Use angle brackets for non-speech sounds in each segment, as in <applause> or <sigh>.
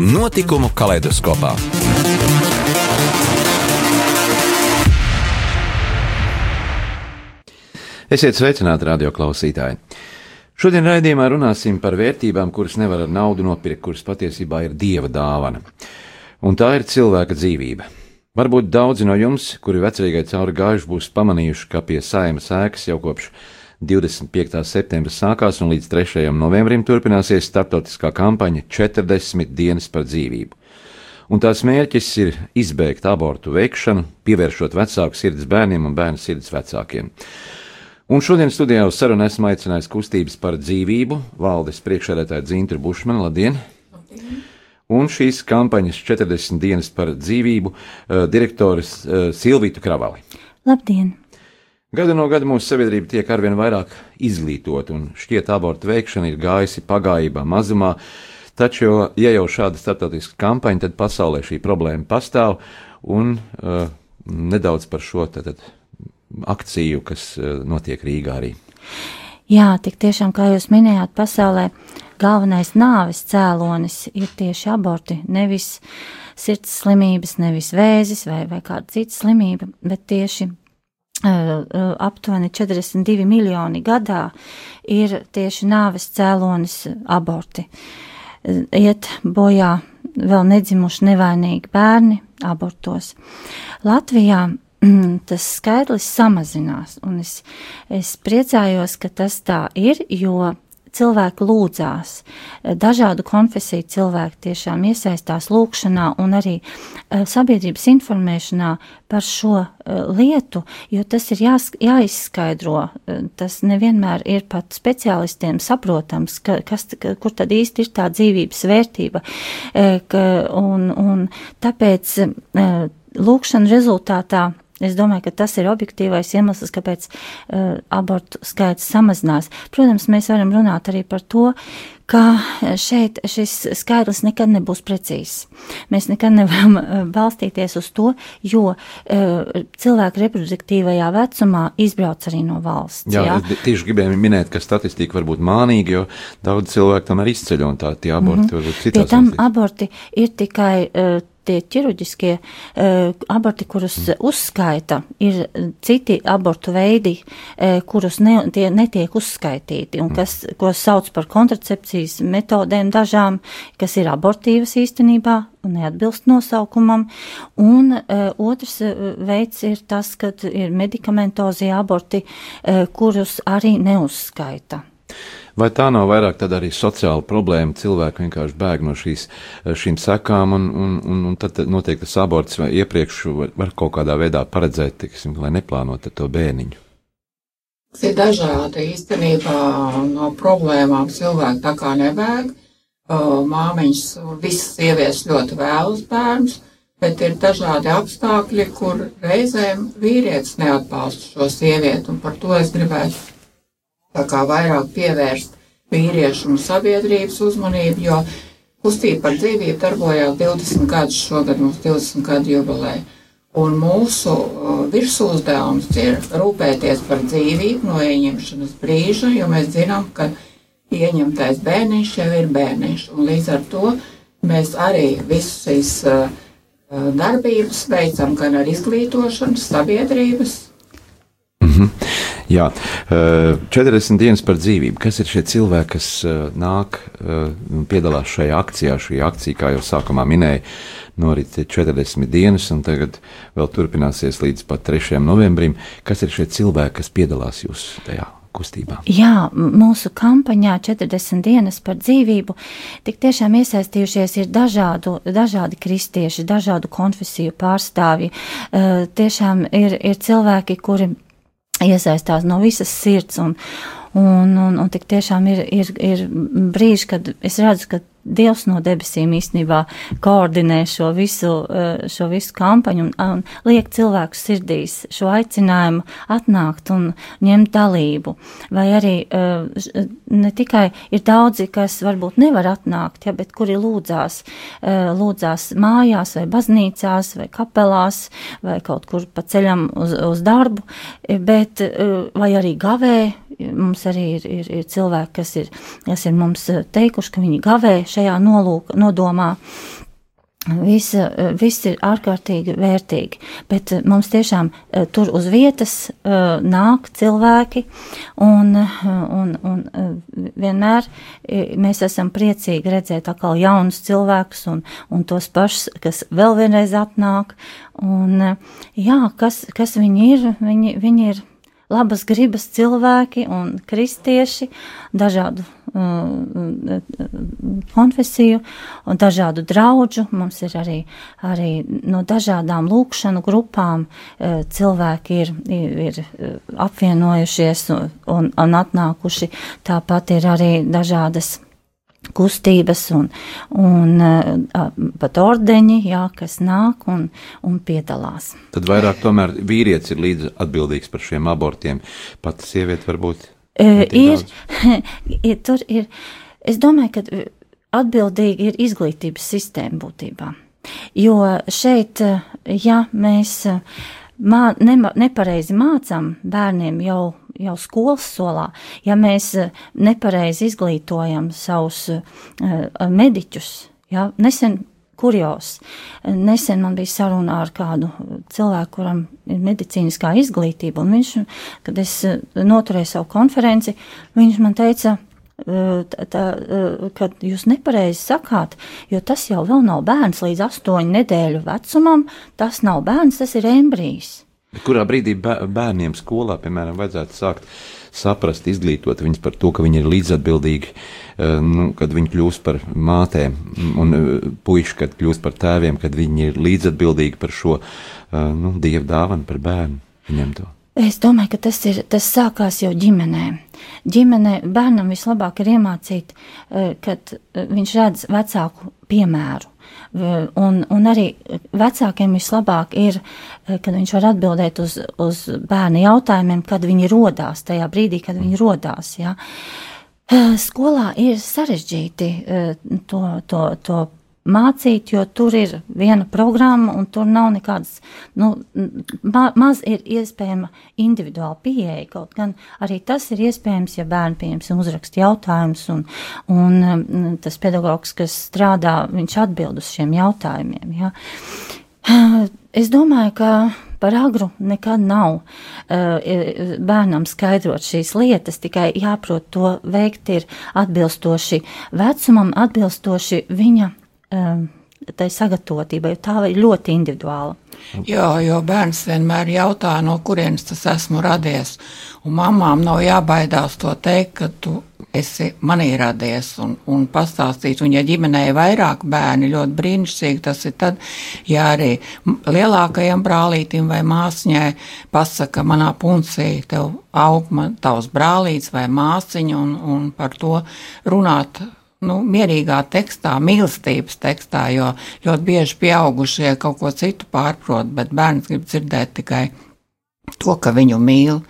Notikumu kaleidoskopā. Esiet sveicināti, radio klausītāji! Šodien raidījumā runāsim par vērtībām, kuras nevar ar naudu nopirkt, kuras patiesībā ir dieva dāvana. Un tā ir cilvēka dzīvība. Varbūt daudzi no jums, kuri vecrīgai cauri gājuši, būs pamanījuši, ka pie saimas ēkas jau kopš 25. septembris sākās un līdz 3. novembrim turpināsies starptautiskā kampaņa 40 dienas par dzīvību. Un tās mērķis ir izbeigt abortu veikšanu, pievēršot vecāku sirds bērniem un bērnu sirds vecākiem. Un šodien studijā uz sarunu esmu aicinājis kustības par dzīvību valdes priekšsēdētāju Dzintru Bušmanu. Labdien! Labdien. Un šīs kampaņas 40 dienas par dzīvību uh, direktoris uh, Silvītu Kravali. Labdien! Gadu no gada mūsu sabiedrība tiek arvien vairāk izglītota, un šķiet, abortu veikšana ir gājusi pagājībā mazumā. Taču, ja jau šāda starptautiska kampaņa, tad pasaulē šī problēma pastāv, un uh, nedaudz par šo tad, akciju, kas uh, notiek Rīgā arī. Jā, tik tiešām, kā jūs minējāt, pasaulē galvenais nāves cēlonis ir tieši aborti, nevis sirds slimības, nevis vēzis vai, vai kāda cita slimība, bet tieši aptuveni 42 miljoni gadā ir tieši nāves cēlonis aborti. Iet bojā vēl nedzimuši nevainīgi bērni abortos. Latvijā tas skaitlis samazinās, un es, es priecājos, ka tas tā ir, jo cilvēki lūdzās. Dažādu konfesiju cilvēki tiešām iesaistās lūkšanā un arī uh, sabiedrības informēšanā par šo uh, lietu, jo tas ir jās, jāizskaidro. Uh, tas nevienmēr ir pat speciālistiem saprotams, ka, kas, ka, kur tad īsti ir tā dzīvības vērtība. Ka, un, un tāpēc lūkšana rezultātā Es domāju, ka tas ir objektīvais iemesls, kāpēc uh, abortu skaits samazinās. Protams, mēs varam runāt arī par to, ka šeit šis skaidrs nekad nebūs precīzs. Mēs nekad nevaram uh, balstīties uz to, jo cilvēki reproduktīvajā vecumā izbrauc arī no valsts. Jā, jā? es tieši gribēju minēt, ka statistika var būt mānīga, jo daudz cilvēku tomēr izceļ un tā tie aborti mm -hmm. varbūt citās. Pie tam valstīs. aborti ir tikai tie ķirurģiskie uh, aborti, kurus uzskaita, ir citi abortu veidi, uh, kurus ne, tie netiek uzskaitīti, un mm. kas, ko sauc par kontracepcijas metodēm dažām, kas ir abortīvas īstenībā un neatbilst nosaukumam, un uh, otrs veids ir tas, kad ir medikamentozie aborti, uh, kurus arī neuzskaita. Vai tā nav vairāk arī sociāla problēma? Cilvēki vienkārši bēg no šīs, šīm sekām, un, un, un, un tad notiek tas aborts vai iepriekš var, var kaut kādā veidā paredzēt, tiksim, lai neplānot to bērniņu. Tas ir dažādi īstenībā no problēmām cilvēki tā kā nebēg. Māmiņas, visas sievietes ļoti vēlas bērnus, bet ir dažādi apstākļi, kur reizēm vīrietis neatbalsta šo sievieti, un par to es gribētu tā kā vairāk pievērst vīriešu un sabiedrības uzmanību, jo kustība par dzīvību darbojās 20 gadus, šogad mums 20 gadu jubilē. Un mūsu virsūzdevums ir rūpēties par dzīvību no ieņemšanas brīža, jo mēs zinām, ka ieņemtais bērniņš jau ir bērniņš. Un līdz ar to mēs arī visas šīs darbības veicam gan ar izglītošanu sabiedrības. Mm -hmm. Jā, 40 dienas par dzīvību. Kas ir šie cilvēki, kas nāk un piedalās šajā akcijā? Šī akcija, kā jau sākumā minēja, norit 40 dienas, un tagad vēl turpināsies līdz pat 3. novembrim. Kas ir šie cilvēki, kas piedalās jūsu tajā? Kustībā. Jā, mūsu kampaņā 40 dienas par dzīvību tik tiešām iesaistījušies ir dažādu, dažādi kristieši, dažādu konfesiju pārstāvji. Uh, tiešām ir, ir cilvēki, kuri iesaistās no visas sirds. Un, un, un, un tik tiešām ir, ir, ir brīži, kad es redzu, ka Dievs no debesīm īstenībā koordinē šo visu, uh, šo visu kampaņu un, un liek cilvēku sirdīs šo aicinājumu atnākt un ņemt dalību. Vai arī uh, ne tikai ir daudzi, kas varbūt nevar atnākt, ja, bet kuri lūdzās, uh, lūdzās mājās vai baznīcās vai kapelās vai kaut kur pa ceļam uz, uz darbu, bet vai arī gavē Mums arī ir, ir, ir cilvēki, kas ir, kas ir mums eh, teikuši, ka viņi gavē šajā nolūk, nodomā. Viss, eh, viss ir ārkārtīgi vērtīgi, bet eh, mums tiešām tur uz vietas nāk cilvēki, un, un, un vienmēr mēs esam priecīgi redzēt atkal jaunus cilvēkus un, un tos pašus, kas vēl vienreiz atnāk. Un, jā, kas, kas viņi ir? Viņi, viņi ir labas gribas cilvēki un kristieši, dažādu uh, konfesiju un dažādu draudžu. Mums ir arī, arī no dažādām lūkšanu grupām uh, cilvēki ir, ir, ir uh, apvienojušies un, un, un atnākuši. Tāpat ir arī dažādas kustības un, un uh, pat ordeņi, jā, kas nāk un, un piedalās. Tad vairāk tomēr vīrietis ir līdz atbildīgs par šiem abortiem. Pat sieviete varbūt. Uh, ir, <laughs> ir, tur ir, es domāju, ka atbildīgi ir izglītības sistēma būtībā. Jo šeit, ja mēs mā, ne, nepareizi mācām bērniem jau jau skolas solā, ja mēs eh, nepareizi izglītojam savus uh, mediķus, ja, nesen kurjos. Nesen man bija saruna ar kādu cilvēku, kuram ir medicīniskā izglītība, un viņš, kad es eh, noturēju savu konferenci, viņš man teica, tā, tā, kad jūs nepareizi sakāt, jo tas jau vēl nav bērns līdz astoņu nedēļu vecumam, tas nav bērns, tas ir embrijs. Kurā brīdī bērniem skolā, piemēram, vajadzētu sākt saprast, izglītot viņus par to, ka viņi ir līdzatbildīgi, eh, nu, kad viņi kļūst par mātēm, un eh, puiši, kad kļūst par tēviem, kad viņi ir līdzatbildīgi par šo eh, nu, dievu dāvanu par bērnu. Viņam to. Es domāju, ka tas, ir, tas sākās jau ģimenē. Ģimenē bērnam vislabāk ir iemācīt, kad viņš redz vecāku piemēru. Un, un arī vecākiem vislabāk ir, kad viņš var atbildēt uz, uz bērnu jautājumiem, kad viņi rodās, tajā brīdī, kad viņi rodās. Ja. Skolā ir sarežģīti to, to, to mācīt, jo tur ir viena programma un tur nav nekādas, nu, ma maz ir iespējama individuāla pieeja, kaut gan arī tas ir iespējams, ja bērni, piemēram, uzraksta jautājumus un, un tas pedagogs, kas strādā, viņš atbild uz šiem jautājumiem, ja. Es domāju, ka par agru nekad nav bērnam skaidrot šīs lietas, tikai jāprot to veikt ir atbilstoši vecumam, atbilstoši viņa tai sagatavotībai, tā ir ļoti individuāla. Jā, jo bērns vienmēr jautā, no kurienes tas esmu radies. Un mamām nav jābaidās to teikt, ka tu esi manī radies un, un pastāstīt. Un ja ģimenē ir vairāk bērni, ļoti brīnišķīgi tas ir tad, ja arī lielākajam brālītim vai māsņai pasaka, manā puncī tev aug man tavs brālīts vai māsiņa un, un par to runāt nu, mierīgā tekstā, mīlestības tekstā, jo ļoti bieži pieaugušie kaut ko citu pārprot, bet bērns grib dzirdēt tikai to, ka viņu mīl.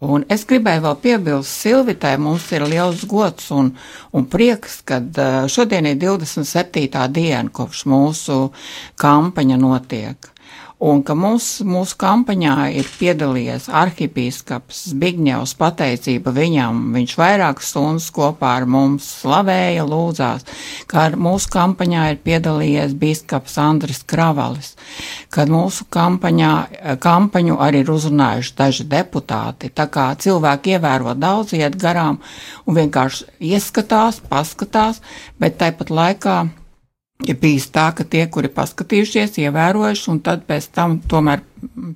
Un es gribēju vēl piebilst, Silvitai mums ir liels gods un, un prieks, kad šodien ir 27. diena, kopš mūsu kampaņa notiek un ka mums, mūsu kampaņā ir piedalījies arhipīskaps Zbigņevs, pateicība viņam, viņš vairākas stundas kopā ar mums slavēja, lūdzās, ka mūsu kampaņā ir piedalījies bīskaps Andris Kravalis, kad mūsu kampaņā, kampaņu arī ir uzrunājuši daži deputāti, tā kā cilvēki ievēro daudz, iet garām un vienkārši ieskatās, paskatās, bet tāpat laikā ir bijis tā, ka tie, kuri paskatījušies, ievērojuši, un tad pēc tam tomēr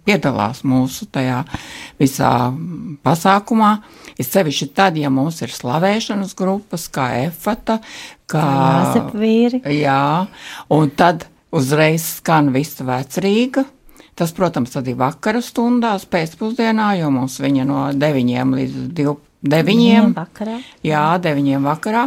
piedalās mūsu tajā visā pasākumā. Ir sevišķi tad, ja mums ir slavēšanas grupas, kā efata, kā vīri. Jā, un tad uzreiz skan visa vecrīga. Tas, protams, tad ir vakara stundās, pēcpusdienā, jo mums viņa no 9 līdz 12 deviņiem vakarā. Jā, deviņiem vakarā,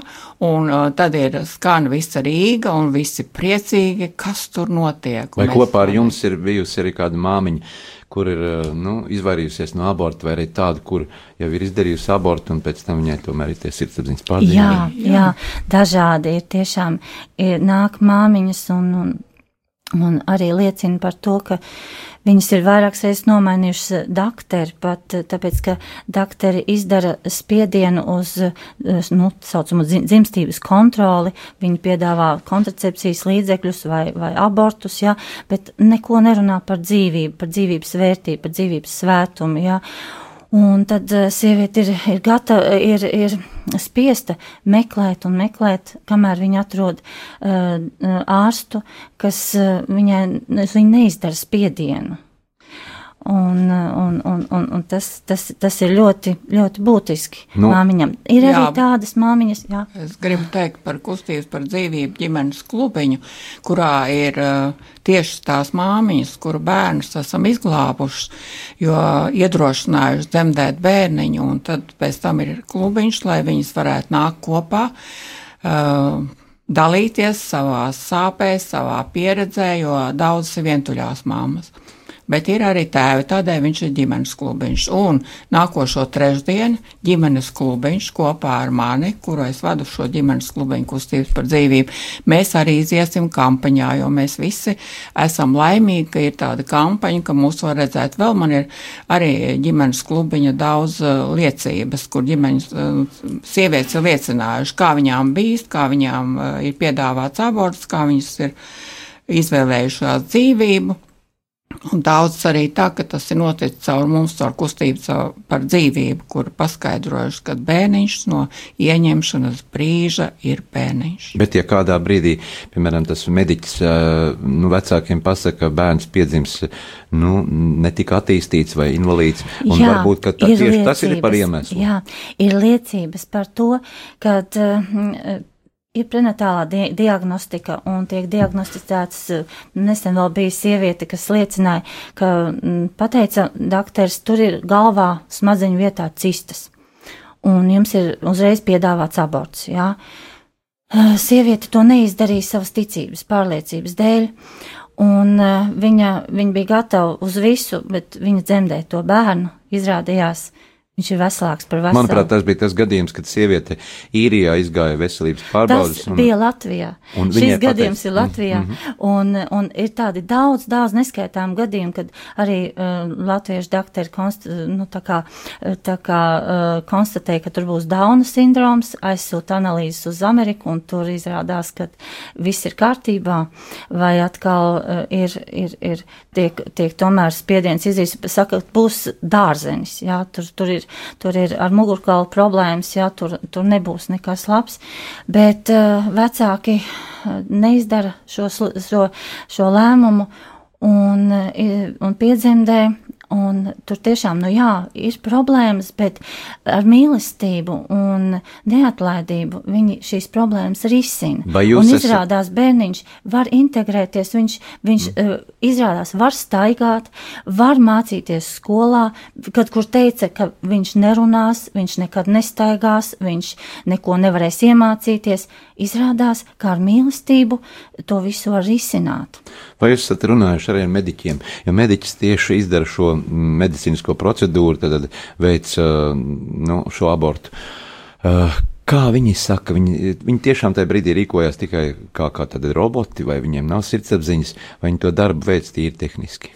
un uh, tad ir skan visa Rīga, un visi priecīgi, kas tur notiek. Vai kopā ar jums ir bijusi arī kāda māmiņa, kur ir uh, nu, izvairījusies no aborta, vai arī tāda, kur jau ir izdarījusi abortu, un pēc tam viņai tomēr ir tie sirdsapziņas pārdzīvumi? Jā, jā, jā, dažādi ir tiešām, ir nāk māmiņas un, un, un arī liecina par to, ka Viņas ir vairākas reizes nomainījušas dakteri, pat eh, tāpēc, ka dakteri izdara spiedienu uz, eh, nu, saucamu dzimstības kontroli, viņi piedāvā kontracepcijas līdzekļus vai, vai abortus, jā, bet neko nerunā par dzīvību, par dzīvības vērtību, par dzīvības svētumu, jā. Un tad uh, sieviete ir, ir gatava, ir, ir spiesta meklēt un meklēt, kamēr viņa atrod uh, ārstu, kas uh, viņai, viņa neizdara spiedienu. Un, un, un, un, un tas, tas, tas ir ļoti, ļoti būtiski nu, māmiņam. Ir jā, arī tādas māmiņas, jā. Es gribu teikt par kustības par dzīvību ģimenes klubiņu, kurā ir uh, tieši tās māmiņas, kuru bērnus esam izglābuši, jo iedrošinājuši dzemdēt bērniņu, un tad pēc tam ir klubiņš, lai viņas varētu nākt kopā. Uh, dalīties savās sāpēs, savā pieredzē, jo daudzas ir vientuļās māmas bet ir arī tēvi, tādēļ viņš ir ģimenes klubiņš. Un nākošo trešdienu ģimenes klubiņš kopā ar mani, kuru es vadu šo ģimenes klubiņu kustības par dzīvību, mēs arī iziesim kampaņā, jo mēs visi esam laimīgi, ka ir tāda kampaņa, ka mūs var redzēt. Vēl man ir arī ģimenes klubiņa daudz uh, liecības, kur ģimenes uh, sievietes ir liecinājuši, kā viņām bīst, kā viņām uh, ir piedāvāts aborts, kā viņas ir izvēlējušās dzīvību. Un daudz arī tā, ka tas ir noticis caur mums, caur kustību caur par dzīvību, kur paskaidrojuši, ka bērniņš no ieņemšanas brīža ir bērniņš. Bet ja kādā brīdī, piemēram, tas mediķis nu, vecākiem pasaka, ka bērns piedzims nu, netik attīstīts vai invalīds, un jā, varbūt, ka tā, tieši liecības, tas ir par iemeslu. Jā, ir liecības par to, ka. Uh, ir prenatālā di diagnostika un tiek diagnosticēts, eh, nesen vēl bija sieviete, kas liecināja, ka mm, pateica doktors, tur ir galvā smadzeņu vietā cistas, un jums ir uzreiz piedāvāts aborts, jā. Eh, sieviete to neizdarīja savas ticības, pārliecības dēļ, un uh, viņa, viņa bija gatava uz visu, bet viņa dzemdēja to bērnu, izrādījās, Viņš ir veselāks par veselu. Manuprāt, tas bija tas gadījums, kad sieviete īrijā izgāja veselības pārbaudas. Tas un, bija Latvijā. Šis gadījums pateic, ir Latvijā. Mm -hmm. un, un ir tādi daudz, daudz neskaitām gadījumi, kad arī uh, latviešu doktori konst, nu, tā kā, tā kā uh, konstatēja, ka tur būs Dauna sindroms, aizsūta analīzes uz Ameriku, un tur izrādās, ka viss ir kārtībā, vai atkal uh, ir, ir, ir tiek, tiek tomēr spiediens izdarīts, saka, būs dārzenis, jā, tur, tur ir tur ir ar mugurkaulu problēmas, jā, tur, tur nebūs nekas labs, bet uh, vecāki eh, neizdara šo, šo, šo lēmumu un, eh, un piedzemdē Un tur tiešām, nu jā, ir problēmas, bet ar mīlestību un neatlaidību viņi šīs problēmas risina. Un izrādās, esat... bērniņš var integrēties, viņš, viņš mm. uh, izrādās var staigāt, var mācīties skolā, kad kur teica, ka viņš nerunās, viņš nekad nestaigās, viņš neko nevarēs iemācīties. Izrādās, kā ar mīlestību to visu var risināt. Vai jūs esat runājuši arī ar mediķiem? Jo mediķis tieši izdara šo medicīnisko procedūru, tad veic nu, šo abortu. Kā viņi saka, viņi, viņi tiešām tajā brīdī rīkojās tikai kā, kā tādi roboti, vai viņiem nav sirdsapziņas, vai viņi to darbu veic tīri tehniski?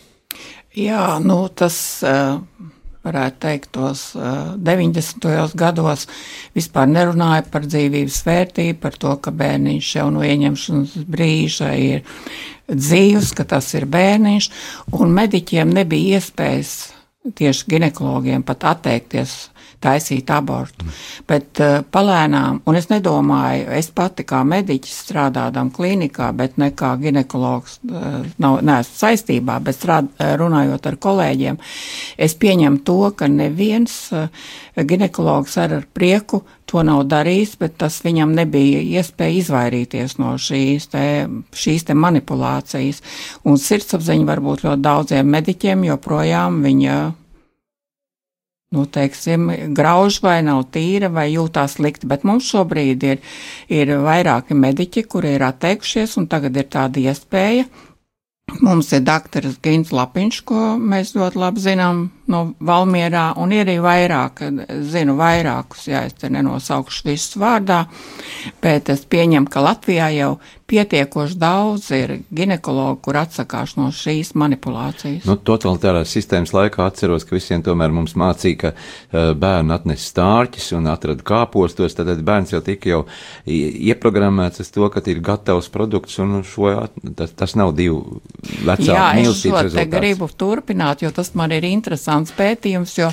Jā, nu tas. Uh varētu teikt, tos uh, 90. gados vispār nerunāja par dzīvības vērtību, par to, ka bērniņš jau no ieņemšanas brīža ir dzīvs, ka tas ir bērniņš, un mediķiem nebija iespējas tieši ginekologiem pat atteikties taisīt abortu. Mm. Bet uh, palēnām, un es nedomāju, es pati kā mediķis strādādam klinikā, bet ne kā ginekologs, uh, nav, neesmu saistībā, bet strād, uh, runājot ar kolēģiem, es pieņemu to, ka neviens uh, ginekologs ar, ar prieku to nav darījis, bet tas viņam nebija iespēja izvairīties no šīs te, šīs te manipulācijas. Un sirdsapziņa varbūt ļoti daudziem mediķiem joprojām viņa nu, teiksim, grauž vai nav tīra vai jūtās slikti, bet mums šobrīd ir, ir vairāki mediķi, kuri ir atteikušies, un tagad ir tāda iespēja. Mums ir dakteris Gins Lapiņš, ko mēs ļoti labi zinām no Valmierā, un ir arī vairāk, zinu vairākus, jā, es te nenosaukšu visus vārdā, bet es pieņemu, ka Latvijā jau pietiekoši daudz ir ginekologu, kur atsakās no šīs manipulācijas. Nu, totalitārās sistēmas laikā atceros, ka visiem tomēr mums mācīja, ka uh, bērnu atnes stārķis un atrada kāpostos, tad bērns jau tika jau ieprogrammēts uz to, ka ir gatavs produkts un šo, tas, tas nav divu vecāku Jā, mīlestības es šo te rezultāts. gribu turpināt, jo tas man ir interesants pētījums, jo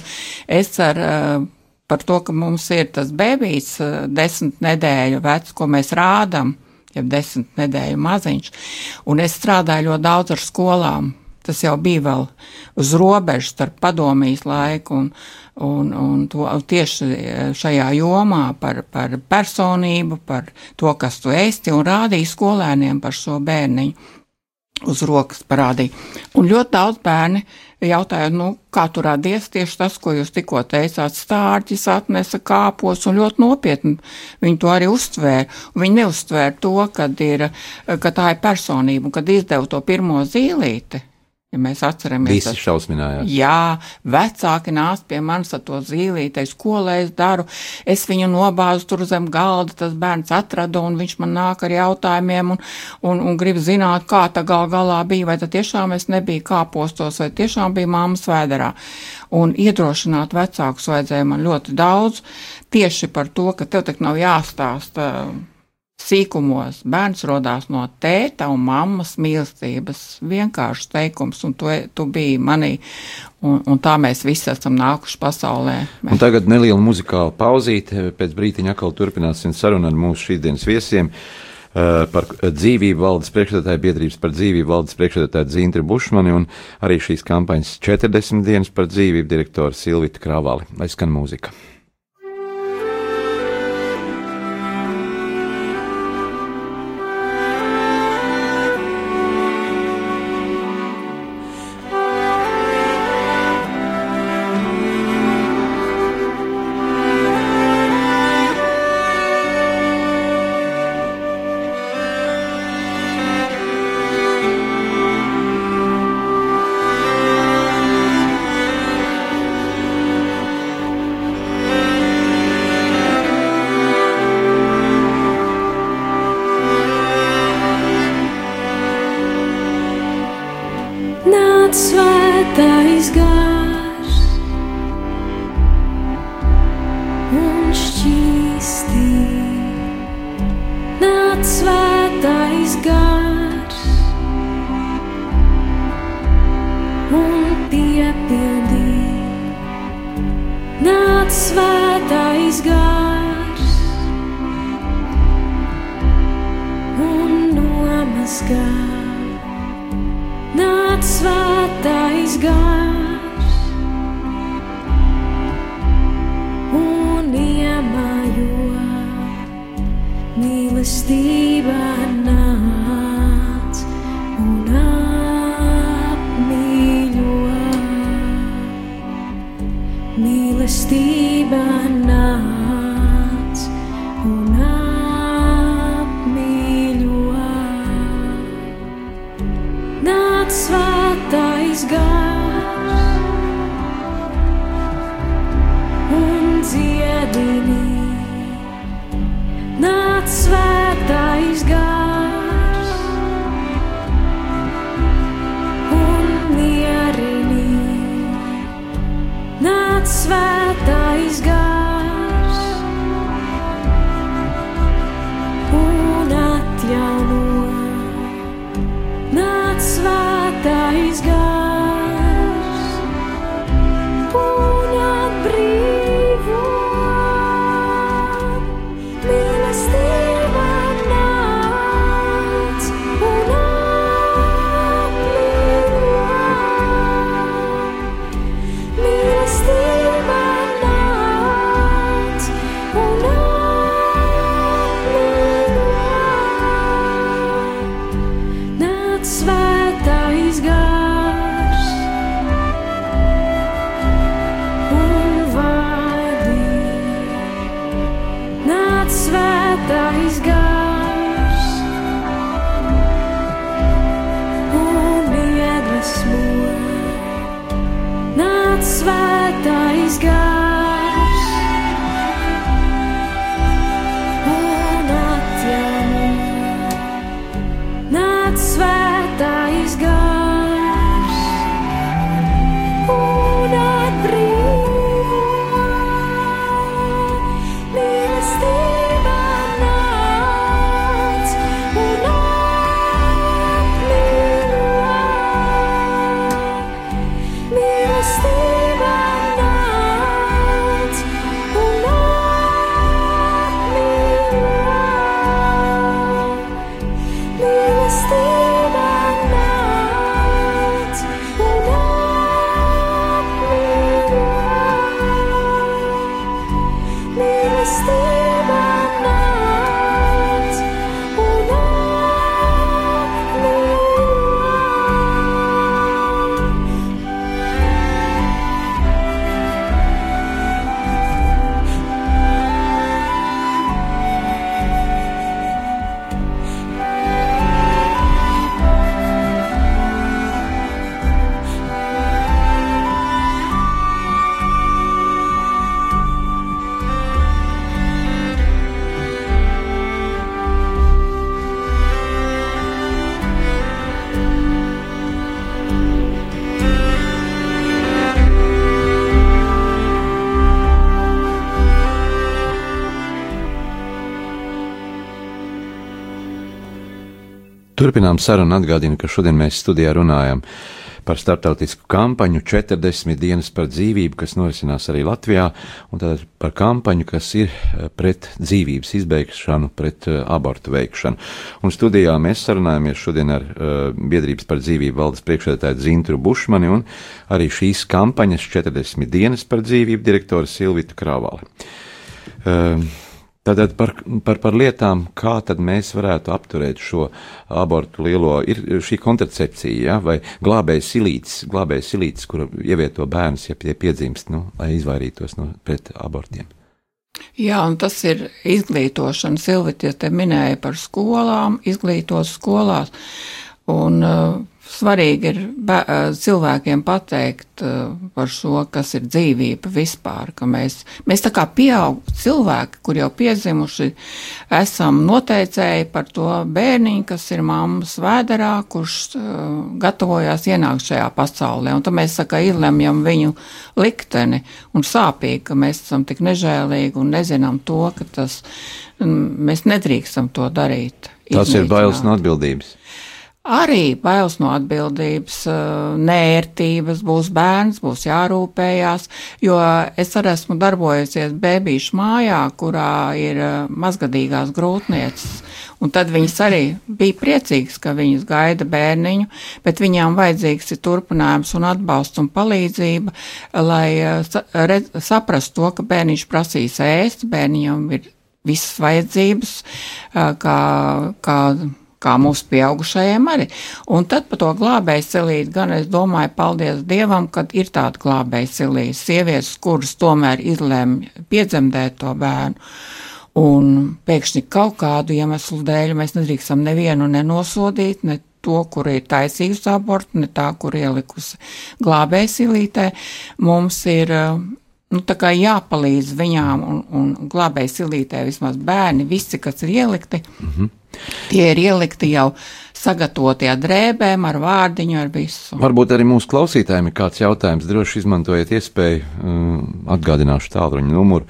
es ar uh, par to, ka mums ir tas bebijs uh, desmit nedēļu vecs, ko mēs rādam, jau desmit nedēļu maziņš, un es strādāju ļoti daudz ar skolām. Tas jau bija vēl uz robežas starp padomijas laiku un, un, un to, tieši šajā jomā par, par personību, par to, kas tu esi, un rādīja skolēniem par šo bērniņu uz rokas parādīja. Un ļoti daudz bērni jautāja, nu, kā tu radies tieši tas, ko jūs tikko teicāt, stārķis atnesa kāpos un ļoti nopietni viņi to arī uztvēra. Viņi neuztvēra to, kad ir, ka tā ir personība un kad izdevu to pirmo zīlīti. Ja mēs atceramies, Visi šausminājās. Jā, vecāki nāca pie manis ar to zīlītei, ko lai es daru. Es viņu nobāzu tur zem galda, tas bērns atrada, un viņš man nāk ar jautājumiem, un, un, un grib zināt, kā tā gal galā bija, vai tad tiešām es nebiju kāpostos, vai tiešām bija mammas vēderā. Un iedrošināt vecākus vajadzēja man ļoti daudz, tieši par to, ka tev tak nav jāstāsta sīkumos. Bērns radās no tēta un mammas mīlestības. Vienkāršs teikums, un tu, tu biji manī, un, un tā mēs visi esam nākuši pasaulē. Un tagad neliela muzikāla pauzīte, pēc brītiņa atkal turpināsim sarunu ar mūsu šīsdienas viesiem. Uh, par dzīvību valdes priekšstādātāju biedrības par dzīvību valdes priekšstādātāju Zīntri Bušmani un arī šīs kampaņas 40 dienas par dzīvību direktoru Silvita Kravali. Lai skan mūzika. Turpinām sarunu atgādinu, ka šodien mēs studijā runājam par starptautisku kampaņu 40 dienas par dzīvību, kas norisinās arī Latvijā, un tātad par kampaņu, kas ir eh, pret dzīvības izbeigšanu, pret uh, abortu veikšanu. Un studijā mēs sarunājamies šodien ar uh, Biedrības par dzīvību valdes priekšsēdētāju Zintru Bušmani un arī šīs kampaņas 40 dienas par dzīvību direktoru Silvitu Kravali. Uh, Tātad par, par, par lietām, kā tad mēs varētu apturēt šo abortu lielo, ir šī kontracepcija, ja, vai glābējas silītes, glābējas silītes, kuru ievieto bērns, ja tie piedzimst, nu, lai izvairītos no pret abortiem. Jā, un tas ir izglītošana. Silvija te minēja par skolām, izglītos skolās. Un uh, svarīgi ir cilvēkiem pateikt par šo, kas ir dzīvība vispār, ka mēs, mēs tā kā pieaug cilvēki, kur jau piedzimuši, esam noteicēji par to bērniņu, kas ir mammas vēderā, kurš gatavojās ienākt šajā pasaulē, un tad mēs saka, izlemjam viņu likteni un sāpīgi, ka mēs esam tik nežēlīgi un nezinām to, ka tas, mēs nedrīkstam to darīt. Tas ir bailes no atbildības arī bailes no atbildības, eh, nērtības, būs bērns, būs jārūpējās, jo es arī esmu darbojusies bēbīšu mājā, kurā ir eh, mazgadīgās grūtnieces. Un tad viņas arī bija priecīgas, ka viņas gaida bērniņu, bet viņām vajadzīgs ir turpinājums un atbalsts un palīdzība, lai eh, saprastu to, ka bērniņš prasīs ēst, bērniņam ir visas vajadzības, kā, kā kā mūsu pieaugušajiem arī. Un tad par to glābēju silīti, gan es domāju, paldies Dievam, kad ir tāda glābēju silīte, sievietes, kuras tomēr izlēma piedzemdēt to bērnu. Un pēkšņi kaut kādu iemeslu dēļ mēs nedrīkstam nevienu nenosodīt, ne to, kur ir taisījusi abortu, ne tā, kur ielikusi glābēju silītē. Mums ir nu, jāpalīdz viņām un, un glābēju silītē vismaz bērni, visi, kas ir ielikti. Mm -hmm. Tie ir ielikti jau sagatavotie drēbēm, ar vārdiņu, ar visu. Varbūt arī mūsu klausītājiem ir kāds jautājums. Droši izmantojiet iespēju, um, atgādināšu tālruņa numuru.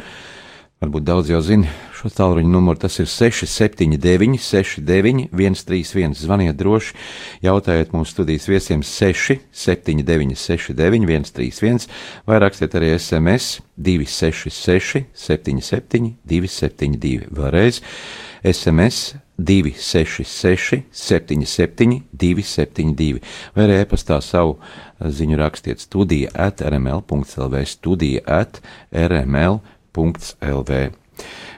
Varbūt daudz jau zina šo tālruņa numuru. Tas ir 679, 69, 131. Zvaniet droši, jautājiet mūsu studijas viesiem 6, 79, 69, 131, vai rakstiet arī SMS 266, 77, 272. Vēlreiz SMS 266, 77, 272, vai arī e-pastā savu ziņu rakstiet studija at rml.lv, studija at rml.lv.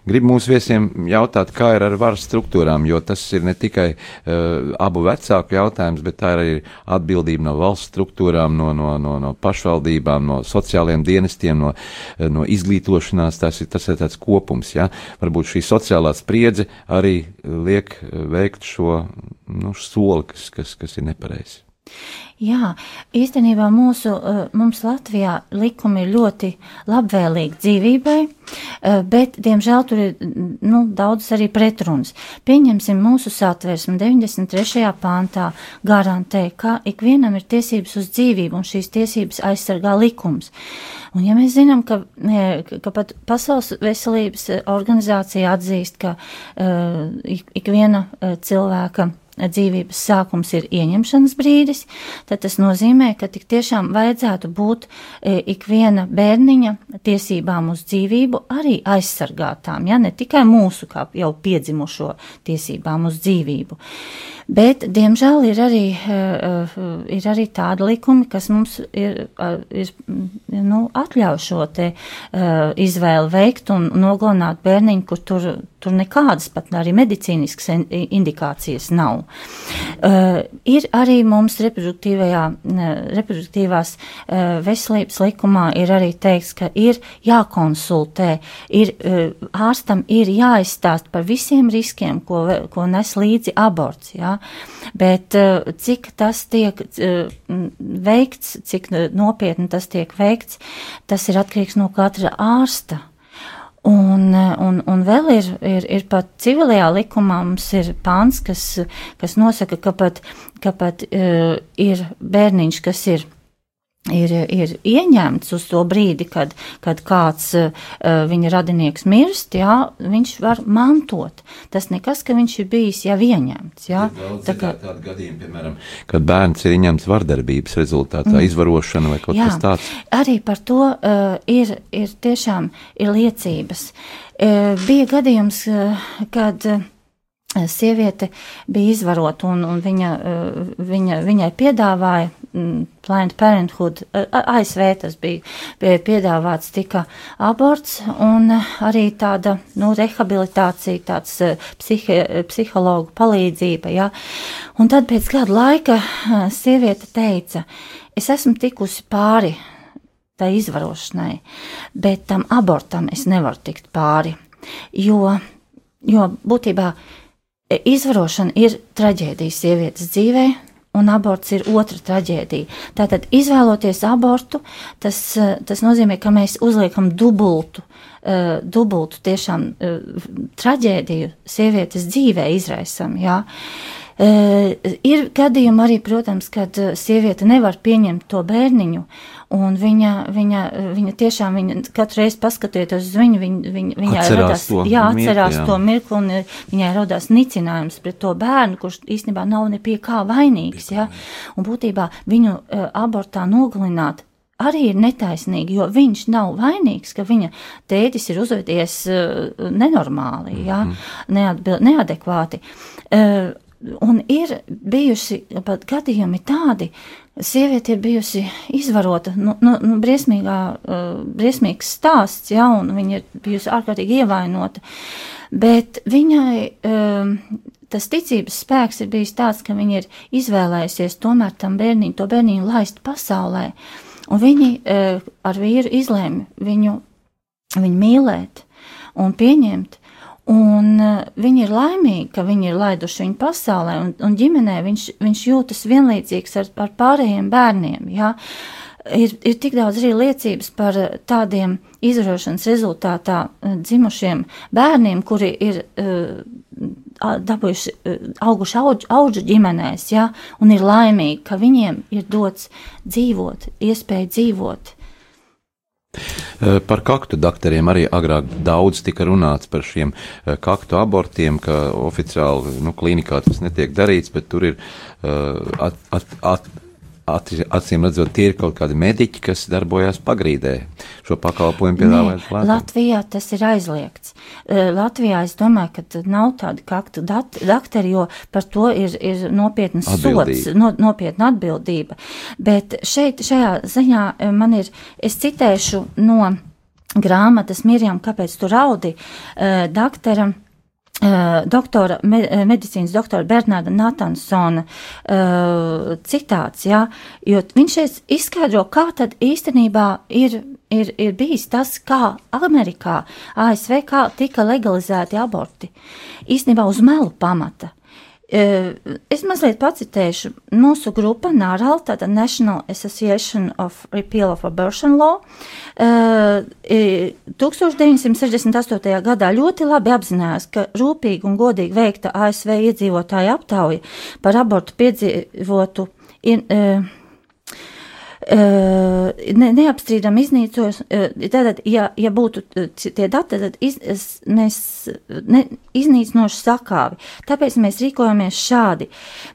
Gribu mūsu viesiem jautāt, kā ir ar varas struktūrām, jo tas ir ne tikai uh, abu vecāku jautājums, bet tā ir arī atbildība no valsts struktūrām, no, no, no, no pašvaldībām, no sociālajiem dienestiem, no, uh, no izglītošanās. Tas ir, tas ir tāds kopums, ja? Varbūt šī sociālā spriedze arī liek veikt šo nu, soli, kas, kas, kas ir nepareizs. Jā, īstenībā mūsu, eh, mums Latvijā likumi ir ļoti labvēlīgi dzīvībai, eh, bet, diemžēl, tur ir nu, daudz arī pretrunas. Pieņemsim mūsu satversmi 93. pāntā garantē, ka ikvienam ir tiesības uz dzīvību un šīs tiesības aizsargā likums. Un ja mēs zinām, ka, ka pat Pasaules veselības organizācija atzīst, ka uh, ikviena uh, cilvēka dzīvības sākums ir ieņemšanas brīdis, tad tas nozīmē, ka tik tiešām vajadzētu būt e, ikviena bērniņa tiesībām uz dzīvību arī aizsargātām, ja ne tikai mūsu kā jau piedzimušo tiesībām uz dzīvību. Bet, diemžēl, ir arī, uh, ir arī tādi likumi, kas mums ir, uh, ir nu, ļauj šo te izvēli veikt un nogalināt bērniņu, kur tur, tur nekādas pat arī medicīniskas indikācijas nav. Ir arī mums reproduktīvajā, reproduktīvās veselības likumā ir arī teikts, ka ir jākonsultē, ir, ārstam ir jāizstāst par visiem riskiem, ko, ko nes līdzi aborts. Ja? Bet eh, cik tas tiek eh, veikts, cik nopietni tas tiek veikts, tas ir atkarīgs no katra ārsta. Un, eh, un, un vēl ir, ir, ir pat civilajā likumā mums ir pāns, kas, kas nosaka, ka pat, ka pat uh, ir bērniņš, kas ir ir, ir ieņemts uz to brīdi, kad, kad kāds uh, viņa radinieks mirst, jā, viņš var mantot. Tas nekas, ka viņš ir bijis jau ieņemts. Jā. Tā kā tāda gadījuma, piemēram, kad bērns ir ieņemts vardarbības rezultātā, mm. izvarošana vai kaut Jā, kas tāds. Arī par to uh, ir, ir tiešām ir liecības. Uh, bija gadījums, uh, kad uh, sieviete bija izvarota un, un viņa, uh, viņa, viņai piedāvāja mm, Planned Parenthood, uh, ASV tas bija, bija piedāvāts tika aborts un arī tāda, nu, rehabilitācija, tāds uh, psihi, psihologu palīdzība, jā. Un tad pēc kāda laika sieviete teica, es esmu tikusi pāri tai izvarošanai, bet tam abortam es nevaru tikt pāri, jo, jo būtībā izvarošana ir traģēdija sievietes dzīvē, un aborts ir otra traģēdija. Tātad, izvēloties abortu, tas, tas nozīmē, ka mēs uzliekam dubultu, uh, dubultu tiešām traģēdiju sievietes dzīvē izraisam, jā. Uh, ir gadījumi arī, protams, kad sieviete nevar pieņemt to bērniņu, un viņa, viņa, viņa tiešām, viņa katru reizi paskatoties uz viņu, viņa, viņa, viņai radās, to jā, mirkli, atcerās jā. to mirkli, un eh, viņai radās nicinājums pret to bērnu, kurš īstenībā nav ne pie kā vainīgs, ja, un būtībā viņu abortā nogalināt arī ir netaisnīgi, jo viņš nav vainīgs, ka viņa tētis ir uzvedies uh, nenormāli, ja, neatbil, neadekvāti. Uh, Un ir bijuši pat gadījumi tādi, sieviete ir bijusi izvarota, nu, nu, nu briesmīgā, uh, briesmīgs stāsts, ja, un viņa ir bijusi ārkārtīgi ievainota, bet viņai um, tas ticības spēks ir bijis tāds, ka viņa ir izvēlējusies tomēr tam bērniņu, to bērniņu laist pasaulē, un viņi uh, ar vīru izlēma viņu, viņu mīlēt un pieņemt, Un uh, viņi ir laimīgi, ka viņi ir laiduši viņu pasaulē, un, un ģimenē viņš, viņš jūtas vienlīdzīgs ar, ar pārējiem bērniem. Jā. Ir, ir tik daudz arī liecības par uh, tādiem izrašanas rezultātā uh, dzimušiem bērniem, kuri ir uh, dabūjuši, auguši auģu, auģu ģimenēs, ja, un ir laimīgi, ka viņiem ir dots dzīvot, iespēja dzīvot. Eh, Par kaktu doktoriem arī agrāk daudz tika runāts par šiem eh, kaktu abortiem, ka oficiāli nu, klīnikā tas netiek darīts, bet tur ir eh, at, at, at, acīm redzot, tie ir kaut kādi mediķi, kas darbojas pagrīdē. Šo pakalpojumu piedāvājot Nē, Latvijā tas ir aizliegts. Latvijā es domāju, ka nav tādu kaktu daktari, jo par to ir, ir nopietnas sots, no, nopietna atbildība. Bet šeit, šajā ziņā man ir, es citēšu no grāmatas Mirjam, kāpēc tu raudi, doktoram. Uh, doktora, me, eh, medicīnas doktora Bernārda Natansona uh, citāts, jā, jo viņš šeit izskaidro, kā tad īstenībā ir, ir, ir bijis tas, kā Amerikā, ASV, kā tika legalizēti aborti. Īstenībā uz melu pamata. Uh, Es mazliet pacitēšu mūsu grupa NARAL, tātad National Association of Repeal of Abortion Law, uh, i- 1968. gadā ļoti labi apzinājās, ka rūpīgi un godīgi veikta ASV iedzīvotāju aptauja par abortu piedzīvotu in, Uh, ne, neapstrīdam iznīcos, uh, tātad, ja, ja būtu uh, tie dati, tad iz, mēs ne, iznīcinoši sakāvi. Tāpēc mēs rīkojamies šādi.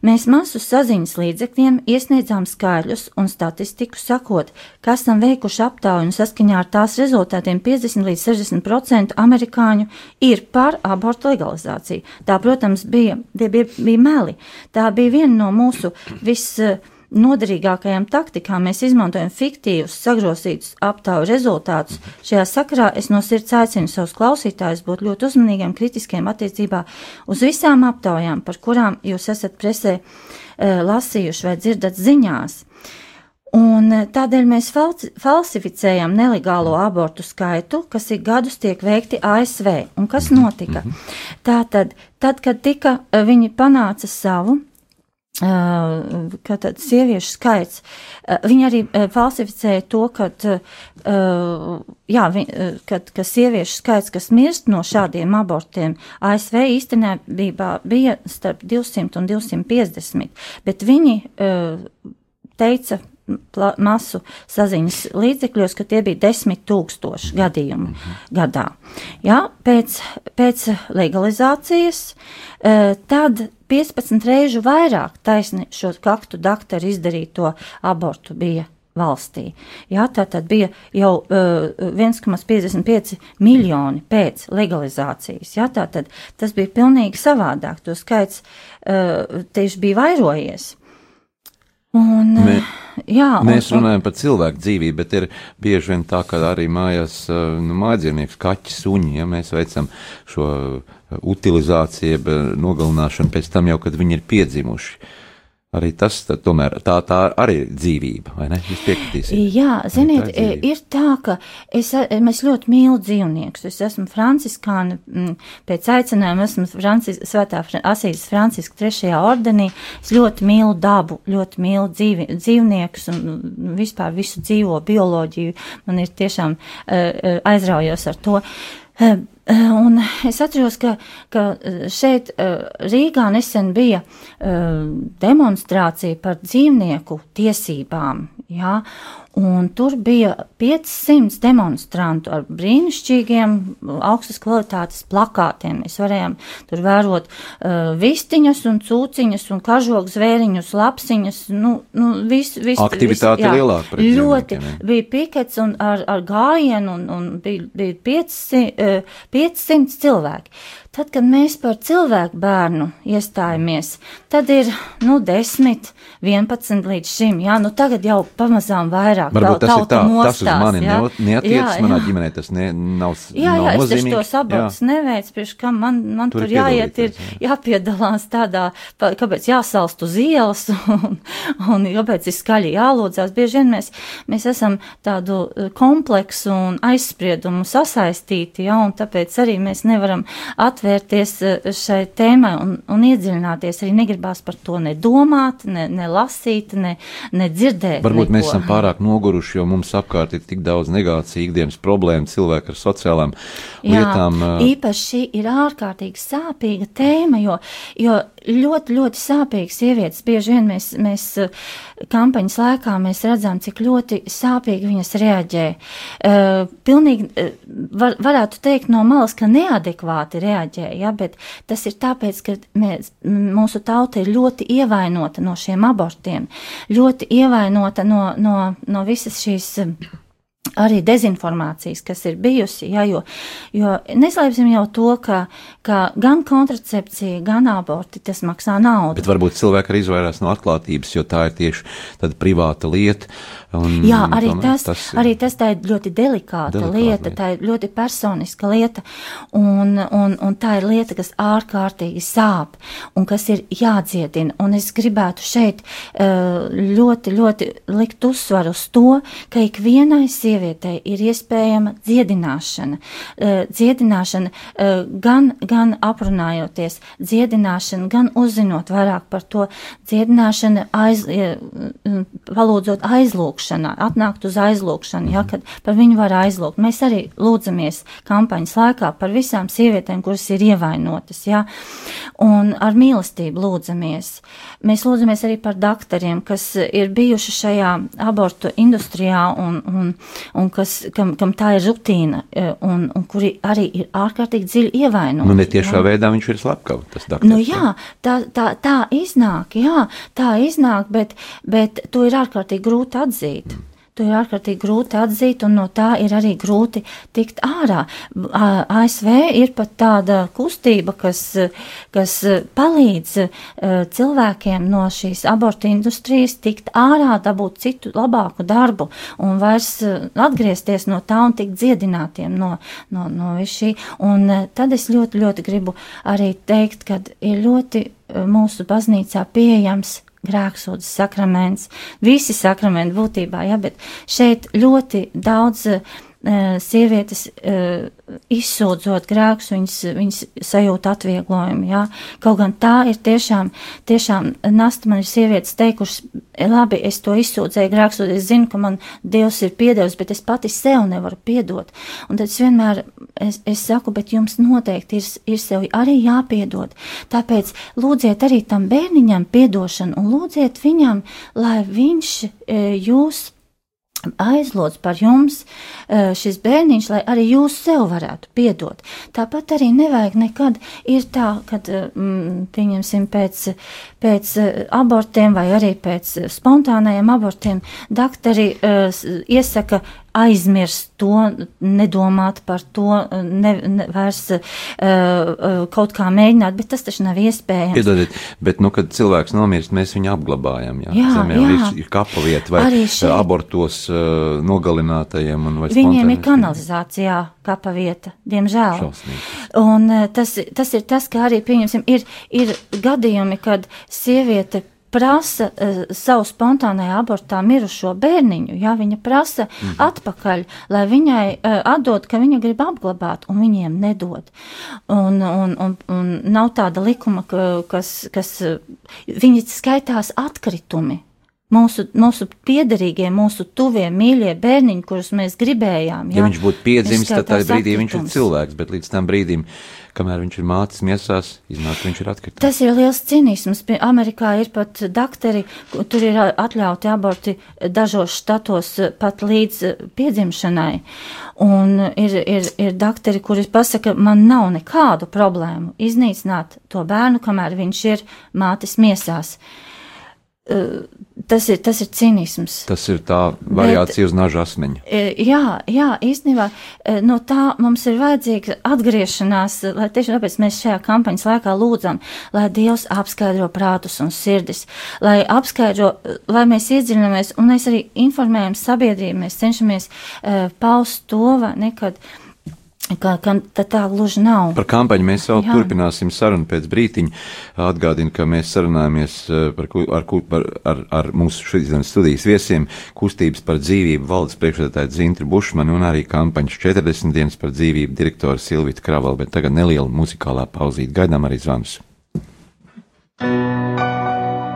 Mēs masu saziņas līdzekļiem iesniedzām skaidrus un statistiku sakot, ka esam veikuši aptauju un saskaņā ar tās rezultātiem 50 līdz 60% amerikāņu ir par abortu legalizāciju. Tā, protams, bija, bija, bija meli. Tā bija viena no mūsu vis noderīgākajām taktikām mēs izmantojam fiktīvus, sagrosītus aptauju rezultātus. Šajā sakarā es no sirds aicinu savus klausītājus būt ļoti uzmanīgiem, kritiskiem attiecībā uz visām aptaujām, par kurām jūs esat presē e, lasījuši vai dzirdat ziņās. Un eh, tādēļ mēs falsi- falsificējam nelegālo abortu skaitu, kas ik gadus tiek veikti ASV. Un kas notika? Tātad, tad, kad tika, eh, viņi panāca savu, ka tad sieviešu skaits, viņi arī falsificēja to, ka, uh, jā, kad, ka sieviešu skaits, kas mirst no šādiem abortiem, ASV īstenībā bija starp 200 un 250, bet viņi teica masu saziņas līdzekļos, ka tie bija desmit tūkstoši gadījumu gadā. Jā, pēc, pēc legalizācijas tad 15 reižu vairāk taisni šo kaktu daktaru izdarīto abortu bija valstī. Jā, tā tad bija jau uh, 1,55 miljoni pēc legalizācijas. Jā, tā tad tas bija pilnīgi savādāk. To skaits uh, tieši bija vairojies. Un, Mē- jā, Mēs un, runājam par cilvēku dzīvību, bet ir bieži vien tā, ka arī mājās uh, nu, mājdzīvnieks, kaķi, suņi, ja mēs veicam šo uh, utilizāciju, nogalināšanu pēc tam jau, kad viņi ir piedzimuši. Arī tas, tomēr, tā, tā arī ir dzīvība, vai ne? Jūs piekritīsiet. Jā, ziniet, tā ir dzīvība. ir tā, ka es, es ļoti mīlu dzīvniekus. Es esmu franciskāna, mm, pēc aicinājuma esmu Francis, svētā Asīzes Franciska trešajā ordenī. Es ļoti mīlu dabu, ļoti mīlu dzīvi, dzīvniekus un mm, vispār visu dzīvo bioloģiju. Man ir tiešām uh, uh, aizraujos ar to. Uh, Un es atceros, ka, ka uh, šeit Rīgā nesen bija demonstrācija par dzīvnieku tiesībām. Jā, un tur bija 500 demonstrantu ar brīnišķīgiem, augstas kvalitātes plakātiem. Mēs varējām tur vērot uh, vistiņas un cūciņas un kažogu zvēriņus, lapsiņas. Nu, nu, vis, vis, Aktivitāte vis, jā, lielāka Ļoti bija pikets un ar, ar gājienu un, un bija, bija 500, uh, 500 cilvēki. Tad, kad mēs par cilvēku bērnu iestājāmies, tad ir nu, 10, 11 līdz šim. Jā, nu tagad jau pamazām vairāk Varbūt tas ir tā, tas uz mani jā. neatiecas, Jā, manā jā. ģimenē tas ne, nav, Jā, nav jā, es taču nozīmīgi. tos abortus neveicu, priekš kam man, man Tur tur, jāiet, ir piedalīties, jāpiedalās tādā, pa- kāpēc jāsalst uz ielas <laughs> un, un kāpēc ir skaļi jālūdzās. Bieži vien mēs, mēs esam tādu eh, kompleksu un aizspriedumu sasaistīti, ja, un tāpēc arī mēs nevaram atvērties eh, šai tēmai un, un iedziļināties. Arī negribās par to ne domāt, ne, ne lasīt, ne, ne dzirdēt. Varbūt mēs neko. esam pārāk noguruši, jo mums apkārt ir tik daudz negāciju ikdienas problēmu, cilvēki ar sociālām lietām. Jā, ā, īpaši šī ir ārkārtīgi sāpīga tēma, jo, jo ļoti, ļoti sāpīgas sievietes bieži vien mēs, mēs kampaņas laikā mēs redzam, cik ļoti sāpīgi viņas reaģē. Pilnīgi var, varētu teikt no malas, ka neadekvāti reaģē, ja, bet tas ir tāpēc, ka mēs, mūsu tauta ir ļoti ievainota no šiem abortiem, ļoti ievainota no, no, no visas šīs. eh, arī dezinformācijas, kas ir bijusi, ja, jo, jo neslēpsim jau to, ka, ka gan kontracepcija, gan aborti tas maksā naudu. Bet varbūt cilvēki arī izvairās no atklātības, jo tā ir tieši privāta lieta. Un, Jā, arī tomēr tas, tas arī tas tā ir ļoti delikāta Delikāta lieta, lieta. tā ir ļoti personiska lieta, un, un, un tā ir lieta, kas ārkārtīgi sāp un kas ir jādziedina. Un es gribētu šeit eh, ļoti, ļoti likt uzsvaru uz to, ka ikvienai sievietei ir iespējama dziedināšana. Eh, Dziedināšana eh, gan, gan aprunājoties, dziedināšana, gan uzzinot vairāk par to, dziedināšana aiz, palūdzot aizlūkšanā, atnākt uz aizlūkšanu, ja, kad par viņu var aizlūgt. Mēs arī lūdzamies kampaņas laikā par visām sievietēm, kuras ir ievainotas, ja, un ar mīlestību lūdzamies. Mēs lūdzamies arī par doktoriem, kas ir bijuši šajā abortu industrijā un, un, un kas, kam, kam tā ir rutīna, eh, un, un kuri arī ir ārkārtīgi dziļi ievainoti. Nu, netiešā ja. veidā viņš ir slepkavs. Tas doktors, Nu, jā, tā, tā, tā iznāk, jā, tā iznāk, bet, bet to ir ārkārtīgi grūti atzīt. To ir ārkārtīgi grūti atzīt, un no tā ir arī grūti tikt ārā. ASV ir pat tāda kustība, kas, kas palīdz eh, cilvēkiem no šīs abortu industrijas tikt ārā, dabūt citu labāku darbu un vairs eh, atgriezties no tā un tikt dziedinātiem no, no, no šī. Un eh, tad es ļoti, ļoti gribu arī teikt, ka ir ļoti mūsu baznīcā pieejams grēksūdzes sakraments, visi sakramenti būtībā, ja, bet šeit ļoti daudz sievietes eh, izsūdzot grēkus, viņas, viņas sajūt atvieglojumu. Jā. Kaut gan tā ir tiešām, tiešām nasta man ir sievietes teikušas, labi, es to izsūdzēju grēkus, es zinu, ka man Dievs ir piedevis, bet es pati sev nevaru piedot. Un tad es vienmēr, es, es saku, bet jums noteikti ir, ir sev arī jāpiedod. Tāpēc lūdziet arī tam bērniņam piedošanu un lūdziet viņam, lai viņš jūs aizlūdz par jums e, šis bērniņš, lai arī jūs sev varētu piedot. Tāpat arī nevajag nekad ir tā, kad, mm, pieņemsim, pēc, pēc e, abortiem vai arī pēc spontānajiem abortiem, doktori uh, iesaka aizmirst to, nedomāt par to, ne, ne, vairs uh, uh, kaut kā mēģināt, bet tas taču nav iespējams. Piedodiet, bet, nu, kad cilvēks nomirst, mēs viņu apglabājam, jā, Jā, zemē, jā. ir, kapa vieta vai šeit. abortos uh, nogalinātajiem un vai Viņiem ir kanalizācijā kapa vieta, diemžēl. Šausmīgi. Un eh, tas, tas ir tas, ka arī, pieņemsim, ir, ir gadījumi, kad sieviete prasa uh, savu spontānajā abortā mirušo bērniņu, jā, viņa prasa mhm. atpakaļ, lai viņai uh, atdod, ka viņa grib apglabāt, un viņiem nedod. Un, un, un, un nav tāda likuma, ka, kas, kas uh, viņi skaitās atkritumi. Mūsu, mūsu piederīgie, mūsu tuvie, mīļie bērniņi, kurus mēs gribējām. Ja viņš būtu piedzimis, tad tajā brīdī viņš ir atkritums. cilvēks, bet līdz tam brīdim, kamēr viņš ir mācis miesās, iznāk, viņš ir atkritums. Tas ir liels cinisms. Amerikā ir pat doktori, ku- tur ir atļauti aborti dažos štatos pat līdz piedzimšanai. Un ir, ir, ir doktori, kuri pasaka, man nav nekādu problēmu iznīcināt to bērnu, kamēr viņš ir mātes miesās. Eh, Tas ir, tas ir cinisms. Tas ir tā variācija uz naža asmeņa. Jā, jā, īstenībā no tā mums ir vajadzīga atgriešanās, lai tieši tāpēc mēs šajā kampaņas laikā lūdzam, lai Dievs apskaidro prātus un sirdis, lai apskaidro, lai mēs iedziļinamies un mēs arī informējam sabiedrību, mēs cenšamies uh, paust to, vai ne, kad, ka, ka tā, tā gluži nav. Par kampaņu mēs vēl Jā. turpināsim sarunu pēc brītiņa. Atgādinu, ka mēs sarunājamies eh, par, ar, par, ar, ar mūsu šodienas studijas viesiem kustības par dzīvību valdes priekšsēdētāju Zintri Bušmanu un arī kampaņas 40 dienas par dzīvību direktoru Silvita Kravala, bet tagad neliela muzikālā pauzīte. Gaidām arī zvanus. Marija,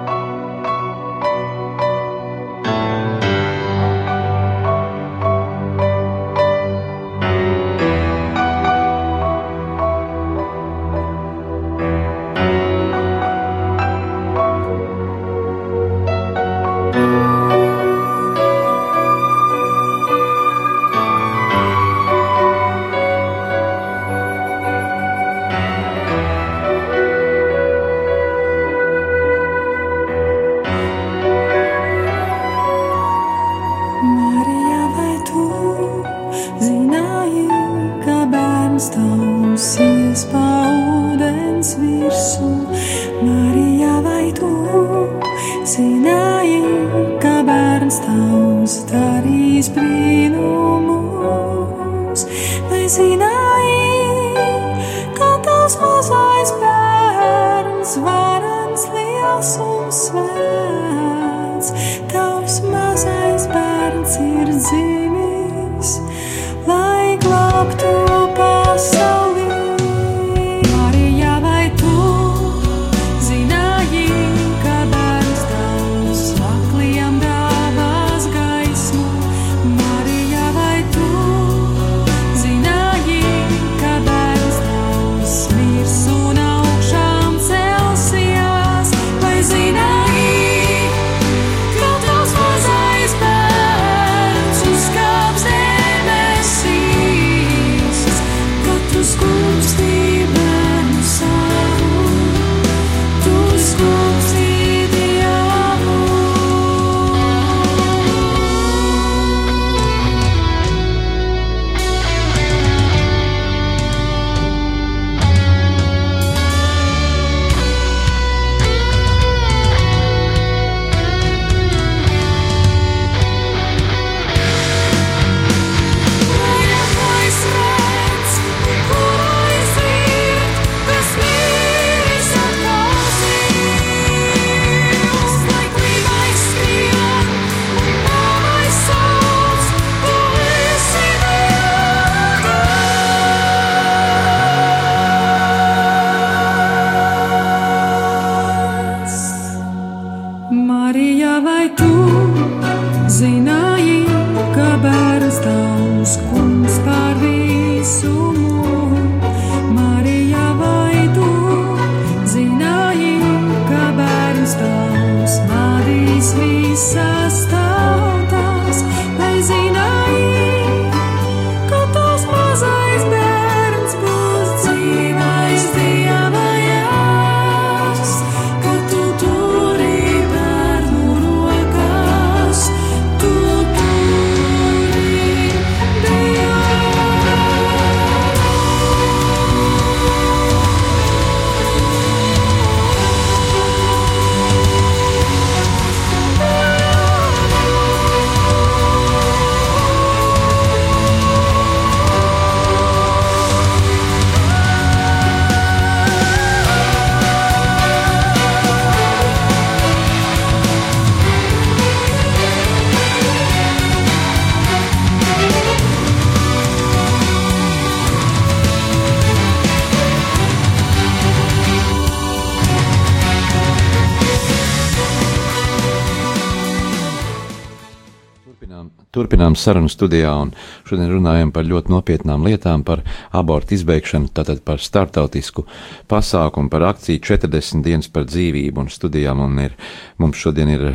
Turpinām, sarunu studijā, un šodien runājam par ļoti nopietnām lietām, par abortu izbeigšanu, tātad par startautisku pasākumu, par akciju 40 dienas par dzīvību. Un studijā man ir, mums šodien ir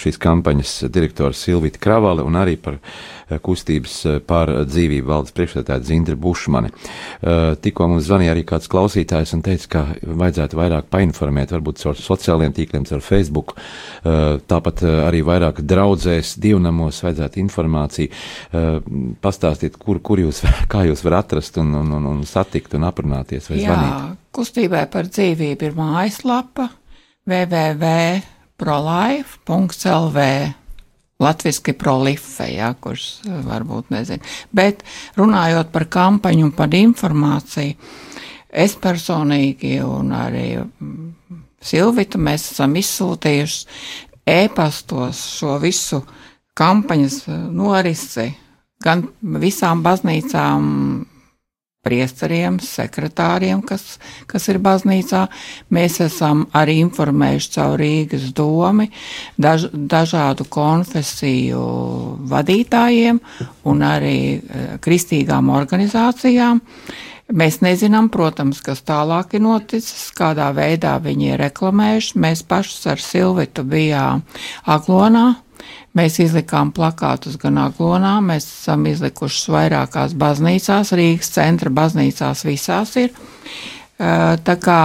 šīs kampaņas direktors Silvita Kravale un arī par kustības par dzīvību valdes priekšstādātāja Zindra Bušmane. Tikko mums zvanīja arī kāds klausītājs un teica, ka vajadzētu vairāk painformēt, varbūt caur sociālajiem tīkliem, caur Facebook, tāpat arī vairāk draudzēs, divnamos vajadzētu informāciju, pastāstīt, kur, kur jūs, jūs varat atrast un, un, un, un satikt un aprunāties vai zvanīt. Jā, kustībai par dzīvību ir mājaslapa www.prolife.lv. Latviski prolife, jā, kurš eh, varbūt nezina. Bet runājot par kampaņu un par informāciju, es personīgi un arī mm, Silvita mēs esam izsūtījuši ēpastos šo visu kampaņas eh, norisi gan visām baznīcām, priesteriem, sekretāriem, kas, kas ir baznīcā. Mēs esam arī informējuši caur Rīgas domi daž, dažādu konfesiju vadītājiem un arī e, kristīgām organizācijām. Mēs nezinām, protams, kas tālāk ir noticis, kādā veidā viņi ir reklamējuši. Mēs pašus ar Silvitu bijām Aglonā, Mēs izlikām plakātus gan Aglonā, mēs esam izlikuši vairākās baznīcās, Rīgas centra baznīcās visās ir. Tā kā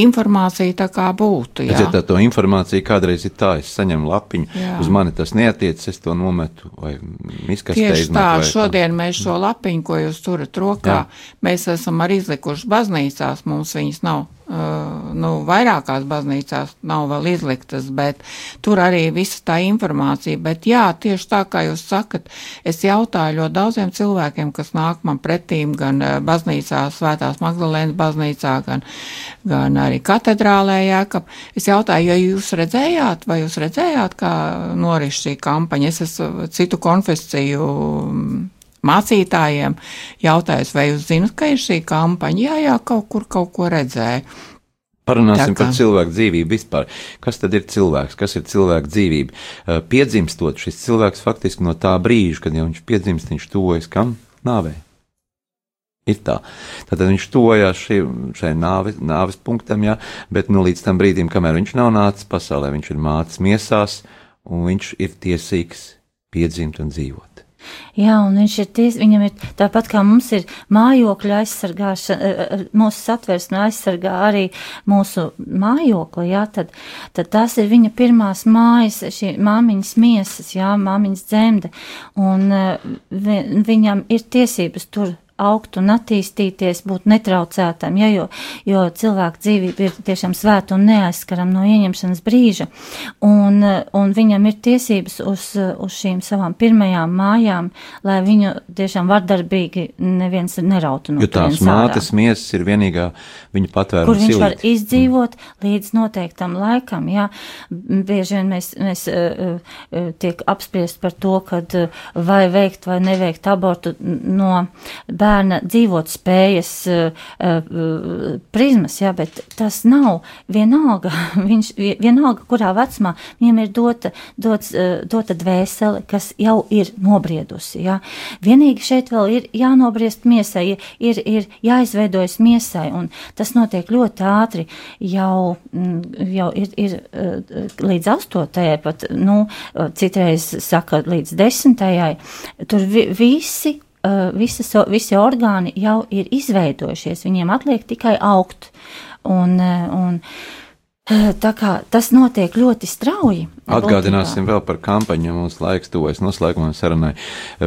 informācija tā kā būtu. Jā. Redziet, tā to informāciju kādreiz ir tā, es saņemu lapiņu, jā. uz mani tas neatiec, es to nometu vai izkastē Tieši izmetu. tā, vai šodien mēs šo lapiņu, ko jūs turat rokā, Jā. mēs esam arī izlikuši baznīcās, mums viņas nav. Uh, nu, vairākās baznīcās nav vēl izliktas, bet tur arī visa tā informācija. Bet jā, tieši tā kā jūs sakat, es jautāju ļoti daudziem cilvēkiem, kas nāk man pretīm gan uh, baznīcā, Svētās Magdalēnas baznīcā, gan, gan arī katedrālē Jēkab. Es jautāju, ja jūs redzējāt, vai jūs redzējāt, kā noris šī kampaņa? Es esmu citu konfesiju mm, mācītājiem jautājis, vai jūs zinat, ka ir šī kampaņa? Jā, jā, kaut kur kaut ko redzēju. Parunāsim par cilvēku dzīvību vispār. Kas tad ir cilvēks? Kas ir cilvēka dzīvība? Uh, Piedzimstot, šis cilvēks faktiski no tā brīža, kad jau viņš piedzimst, viņš tuvojas kam? Nāvē. Ir tā. Tātad viņš tojās šai nāves, nāves punktam, jā, bet nu, līdz tam brīdim, kamēr viņš nav nācis pasaulē, viņš ir mācis miesās, un viņš ir tiesīgs piedzimt un dzīvot. Jā, un viņš ir ties, viņam ir tāpat kā mums ir mājokļa aizsargāšana, eh, eh, mūsu satversme aizsargā arī mūsu mājokli, jā, tad, tad tās ir viņa pirmās mājas, šī māmiņas miesas, jā, māmiņas dzemde, un vi, viņam ir tiesības tur augt un attīstīties, būt netraucētam, ja, jo, jo cilvēka dzīvība ir tiešām svēta un neaizskaram no ieņemšanas brīža, un, un viņam ir tiesības uz, uz šīm savām pirmajām mājām, lai viņu tiešām vardarbīgi neviens nerautu no Jo tās mātes miesas ir vienīgā viņa patvēruma kur viņš var silīte. izdzīvot līdz noteiktam laikam. Jā. Bieži vien mēs, mēs uh, uh, tiek apspriest par to, kad uh, vai veikt vai neveikt abortu no bērna dzīvot spējas uh, uh, prizmas, jā, bet tas nav vienalga, <laughs> viņš vienalga, kurā vecumā viņam ir dota, dots, uh, dota dvēsele, kas jau ir nobriedusi, jā. Vienīgi šeit vēl ir jānobriest miesai, ir, ir jāizveidojas miesai, un tas notiek ļoti ātri, jau, mm, jau ir, ir līdz astotajai pat, nu, citreiz saka līdz desmitajai, tur vi, visi visas, visi orgāni jau ir izveidojušies, viņiem atliek tikai augt. Un, uh, un, uh, tā kā tas notiek ļoti strauji. Atgādināsim vēl par kampaņu, ja mums laiks tuvojas noslēgumā sarunai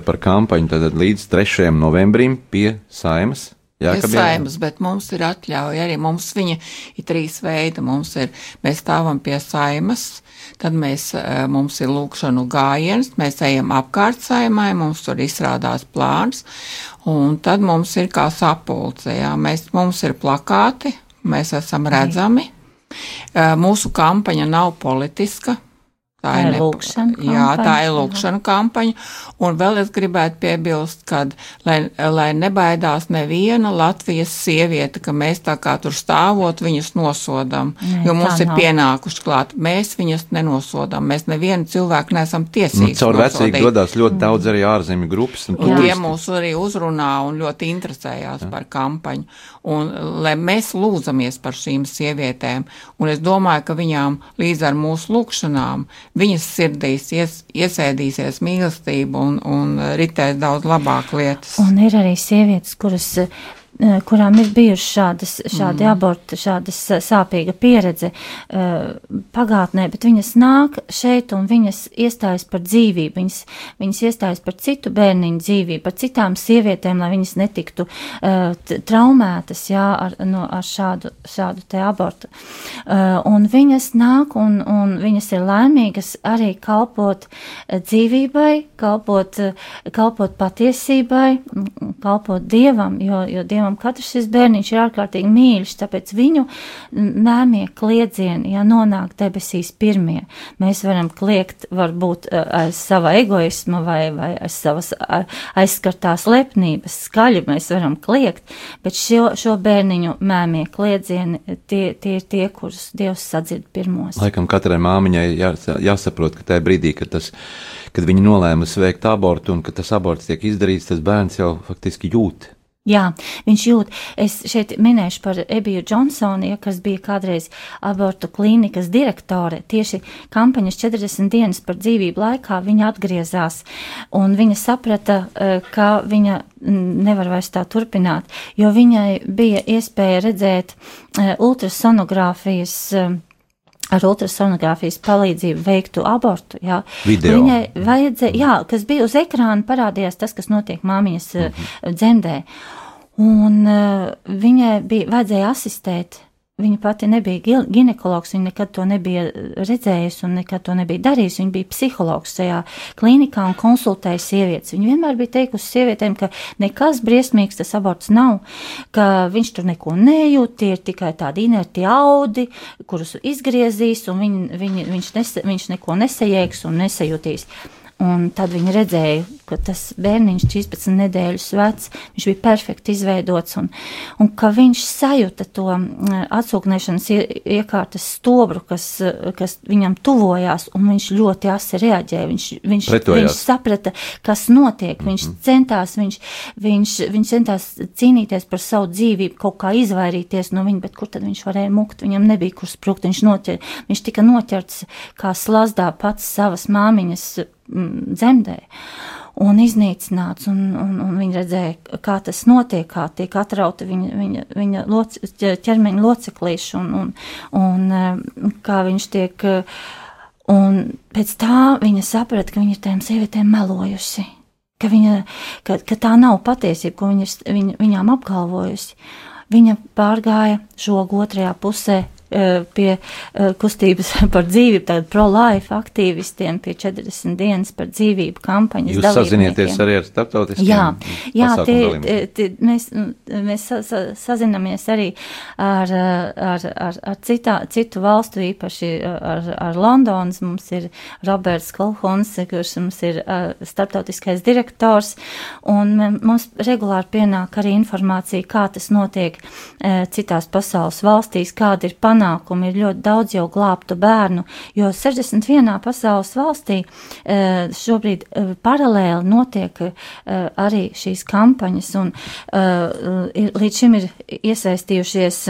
par kampaņu, tad līdz 3. novembrim pie saimas Jā, ka saimas, bet mums ir atļauja arī. Mums viņa ir trīs veidi. Mums ir, mēs stāvam pie saimas, tad mēs, eh, mums ir lūkšanu gājiens, mēs ejam apkārt saimai, mums tur izrādās plāns, un tad mums ir kā sapulce, jā, mēs, mums ir plakāti, mēs esam redzami. Eh, mūsu kampaņa nav politiska, Tā ir lūkšana kampaņa. Jā, tā ir lūkšana kampaņa. Un vēl es gribētu piebilst, ka, lai, lai nebaidās neviena Latvijas sieviete, ka mēs tā kā tur stāvot viņas nosodam, Nē, jo mums ir nav. pienākuši klāt. Mēs viņas nenosodam. Mēs nevienu cilvēku nesam tiesīgi. Nu, caur vecīgi dodās ļoti daudz arī ārzemju grupas. Un tie mūs arī uzrunā un ļoti interesējās Jā. par kampaņu. Un lai mēs lūdzamies par šīm sievietēm. Un es domāju, ka viņām līdz ar mūsu lūkšanām viņas sirdīs ies, iesēdīsies mīlestība un, un ritēs daudz labāk lietas. Un ir arī sievietes, kuras kurām ir bijušas šādas, šādi mm. aborti, šādas eh, sāpīga pieredze uh, pagātnē, bet viņas nāk šeit un viņas iestājas par dzīvību, viņas, viņas iestājas par citu bērniņu dzīvību, par citām sievietēm, lai viņas netiktu traumētas, jā, ar, no, ar šādu, šādu te abortu. Un viņas nāk un, un viņas ir laimīgas arī kalpot dzīvībai, kalpot, kalpot patiesībai, kalpot Dievam, jo, jo Dievam bērnam katrs šis bērniņš ir ārkārtīgi mīļš, tāpēc viņu mēmie kliedzieni, ja nonāk debesīs pirmie, mēs varam kliegt varbūt eh, aiz sava egoisma vai, vai aiz savas aizskartās lepnības skaļi mēs varam kliegt, bet šo, šo bērniņu mēmie kliedzieni tie, tie ir tie, kurus Dievs sadzird pirmos. Laikam katrai māmiņai jā, jāsaprot, ka tajā brīdī, kad tas kad viņi nolēma veikt abortu un ka tas aborts tiek izdarīts, tas bērns jau faktiski jūt Jā, viņš jūt. Es šeit minēšu par Ebiju Džonsonu, ja, kas bija kādreiz abortu klīnikas direktore. Tieši kampaņas 40 dienas par dzīvību laikā viņa atgriezās, un viņa saprata, eh, ka viņa nevar vairs tā turpināt, jo viņai bija iespēja redzēt eh, ultrasonogrāfijas eh, ar ultrasonogrāfijas palīdzību veiktu abortu. Jā. Video. Viņai vajadzēja, jā, kas bija uz ekrāna, parādījās tas, kas notiek māmiņas mm -hmm. dzemdē. Un uh, viņai bija vajadzēja asistēt Viņa pati nebija ginekologs, viņa nekad to nebija redzējusi un nekad to nebija darījusi. Viņa bija psihologs šajā klinikā un konsultēja sievietes. Viņa vienmēr bija teikusi sievietēm, ka nekas briesmīgs tas aborts nav, ka viņš tur neko nejūt, tie ir tikai tādi inerti audi, kurus izgriezīs, un viņ, viņ, viņš, nese, viņš neko nesajēgs un nesajūtīs. Un tad viņi redzēja, ka tas bērniņš 13 nedēļas vecs, viņš bija perfekti izveidots, un, un ka viņš sajūta to atsūknēšanas iekārtas stobru, kas, kas viņam tuvojās, un viņš ļoti asi reaģēja. Viņš, viņš, Pretojās. viņš saprata, kas notiek, viņš mm -hmm. centās, viņš, viņš, viņš centās cīnīties par savu dzīvību, kaut kā izvairīties no viņa, bet kur tad viņš varēja mukt, viņam nebija kur sprukt, viņš, noķer, viņš tika noķerts kā slazdā pats savas māmiņas dzemdē. Un iznīcināts, un, un, un viņi redzēja, kā tas notiek, kā tiek atrauta viņa, viņa, viņa loc, ķermeņa loceklīši, un, un, un eh, kā viņš tiek. Un pēc tā viņa saprata, ka viņa ir tām sievietēm melojusi, ka, viņa, ka, ka tā nav patiesība, ko viņa, viņa, viņām apgalvojusi. Viņa pārgāja žogu otrajā pusē pie kustības <laughs> par dzīvību, tātad pro-life aktīvistiem, pie 40 dienas par dzīvību kampaņas. Jūs sazinieties arī ar starptautiskiem? Jā, jā tie, tie, mēs, mēs sa, sa, sazinamies arī ar, ar, ar, ar citā, citu valstu, īpaši ar, ar Londonas. Mums ir Roberts Kolhons, kurš mums ir starptautiskais direktors, un mums regulāri pienāk arī informācija, kā tas notiek citās pasaules valstīs, kādi ir panākumi. Ir ļoti daudz jau glābtu bērnu, jo 61. pasaules valstī šobrīd paralēli notiek arī šīs kampaņas, un līdz šim ir iesaistījušies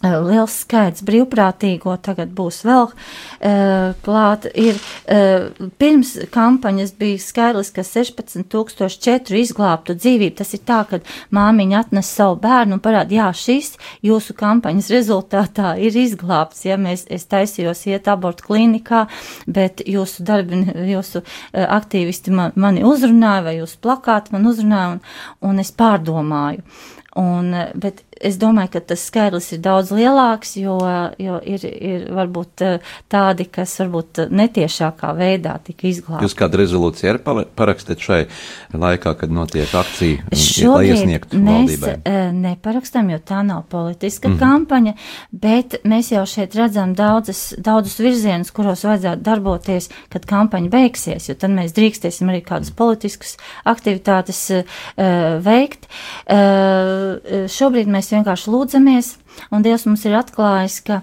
liels skaits brīvprātīgo, tagad būs vēl uh, klāt. Ir, uh, pirms kampaņas bija skaidrs, ka 16,004 izglābtu dzīvību. Tas ir tā, ka māmiņa atnes savu bērnu un parāda, jā, šis jūsu kampaņas rezultātā ir izglābts. Ja mēs, es taisījos iet abortu klinikā, bet jūsu darbi, jūsu uh, aktīvisti man, mani uzrunāja vai jūsu plakāti man uzrunāja un, un es pārdomāju. Un, bet es domāju, ka tas skaidrs ir daudz lielāks, jo, jo ir, ir varbūt eh, tādi, kas varbūt netiešākā veidā tika izglābti. Jūs kādu rezolūciju arī parakstat šai laikā, kad notiek akcija, Šobrīd lai iesniegtu valdībai? Mēs eh, neparakstam, jo tā nav politiska mm -hmm. kampaņa, bet mēs jau šeit redzam daudzas, daudzus virzienus, kuros vajadzētu darboties, kad kampaņa beigsies, jo tad mēs drīkstēsim arī kādas politiskas aktivitātes uh, veikt. Uh, šobrīd mēs mēs vienkārši lūdzamies, un Dievs mums ir atklājis, ka,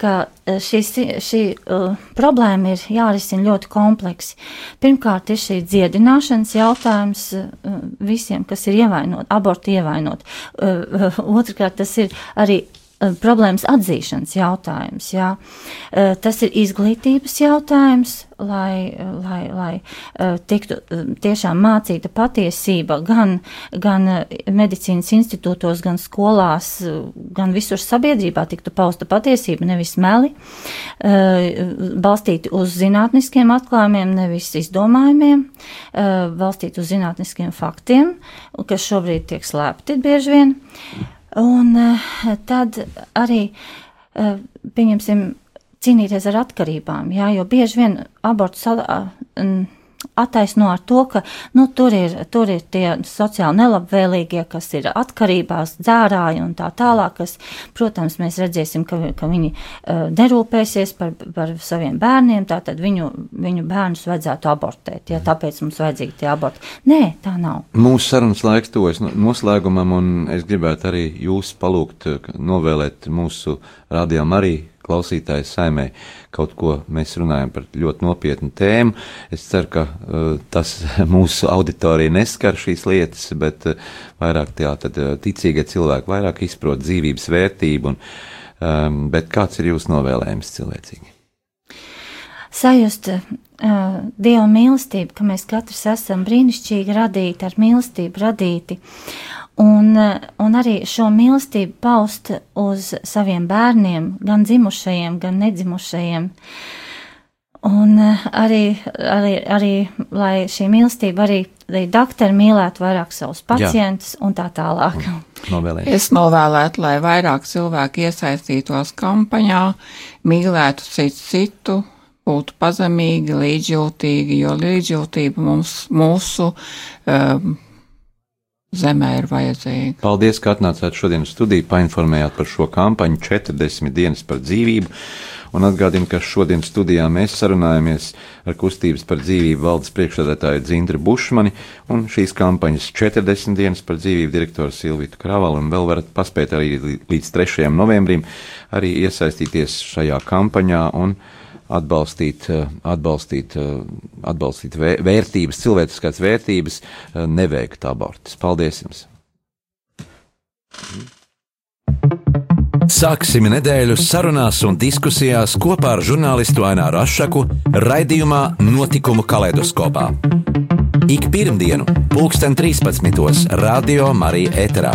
ka eh, šī, šī uh, problēma ir jārisina ļoti kompleksi. Pirmkārt, ir šī dziedināšanas jautājums uh, visiem, kas ir ievainot, abortu ievainot. Uh, uh, otrkārt, tas ir arī problēmas atzīšanas jautājums. Jā. Eh, tas ir izglītības jautājums, lai, lai, lai eh, tiktu tiešām mācīta patiesība gan, gan medicīnas institūtos, gan skolās, gan visur sabiedrībā tiktu pausta patiesība, nevis meli, balstīti uz zinātniskiem atklājumiem, nevis izdomājumiem, balstīti uz zinātniskiem faktiem, kas šobrīd tiek slēpti bieži vien. Un eh, tad arī, eh, pieņemsim, cīnīties ar atkarībām, jā, jo bieži vien abortu attaisno ar to, ka nu, tur, ir, tur ir tie sociāli nelabvēlīgie, kas ir atkarībās, dzērāji un tā tālāk, kas, protams, mēs redzēsim, ka, ka viņi uh, nerūpēsies par, par saviem bērniem, tātad viņu, viņu bērnus vajadzētu abortēt, ja tāpēc mums vajadzīgi tie aborti. Nē, tā nav. Mūsu sarunas laiks tuvojas noslēgumam, un es gribētu arī jūs palūgt novēlēt mūsu rādījām arī klausītāju saimē kaut ko mēs runājam par ļoti nopietnu tēmu. Es ceru, ka uh, tas <laughs> mūsu auditorija neskar šīs lietas, bet uh, vairāk tā tad uh, ticīgie cilvēki vairāk izprot dzīvības vērtību. Un, um, bet kāds ir jūsu novēlējums cilvēcīgi? Sajust uh, Dieva mīlestību, ka mēs katrs esam brīnišķīgi radīti, ar mīlestību radīti. Un, un arī šo mīlestību paust uz saviem bērniem, gan dzimušajiem, gan nedzimušajiem. Un arī, arī, arī lai šī mīlestība arī, lai doktori mīlētu vairāk savus pacientus Jā. un tā tālāk. Novēlēt. Es novēlētu, lai vairāk cilvēki iesaistītos kampaņā, mīlētu citu citu, būtu pazemīgi, līdzjūtīgi, jo līdzjūtība mums, mūsu um, zemē ir vajadzīga. Paldies, ka atnācāt šodien studiju, painformējāt par šo kampaņu 40 dienas par dzīvību. Un atgādinu, ka šodien studijā mēs sarunājamies ar kustības par dzīvību valdes priekšsēdētāju Dzintri Bušmani un šīs kampaņas 40 dienas par dzīvību direktoru Silvītu Kravalu. Un vēl varat paspēt arī līdz 3. novembrim arī iesaistīties šajā kampaņā un atbalstīt, eh, atbalstīt, eh, atbalstīt vērtības, cilvēciskās vērtības, eh, neveikt abortus. Paldies jums! Sāksim nedēļu sarunās un diskusijās kopā ar žurnālistu Aināru Rošu raidījumā Notikumu kaleidoskopā. Ik pirmdienu, pulksten 13. Radio Marija Eterā.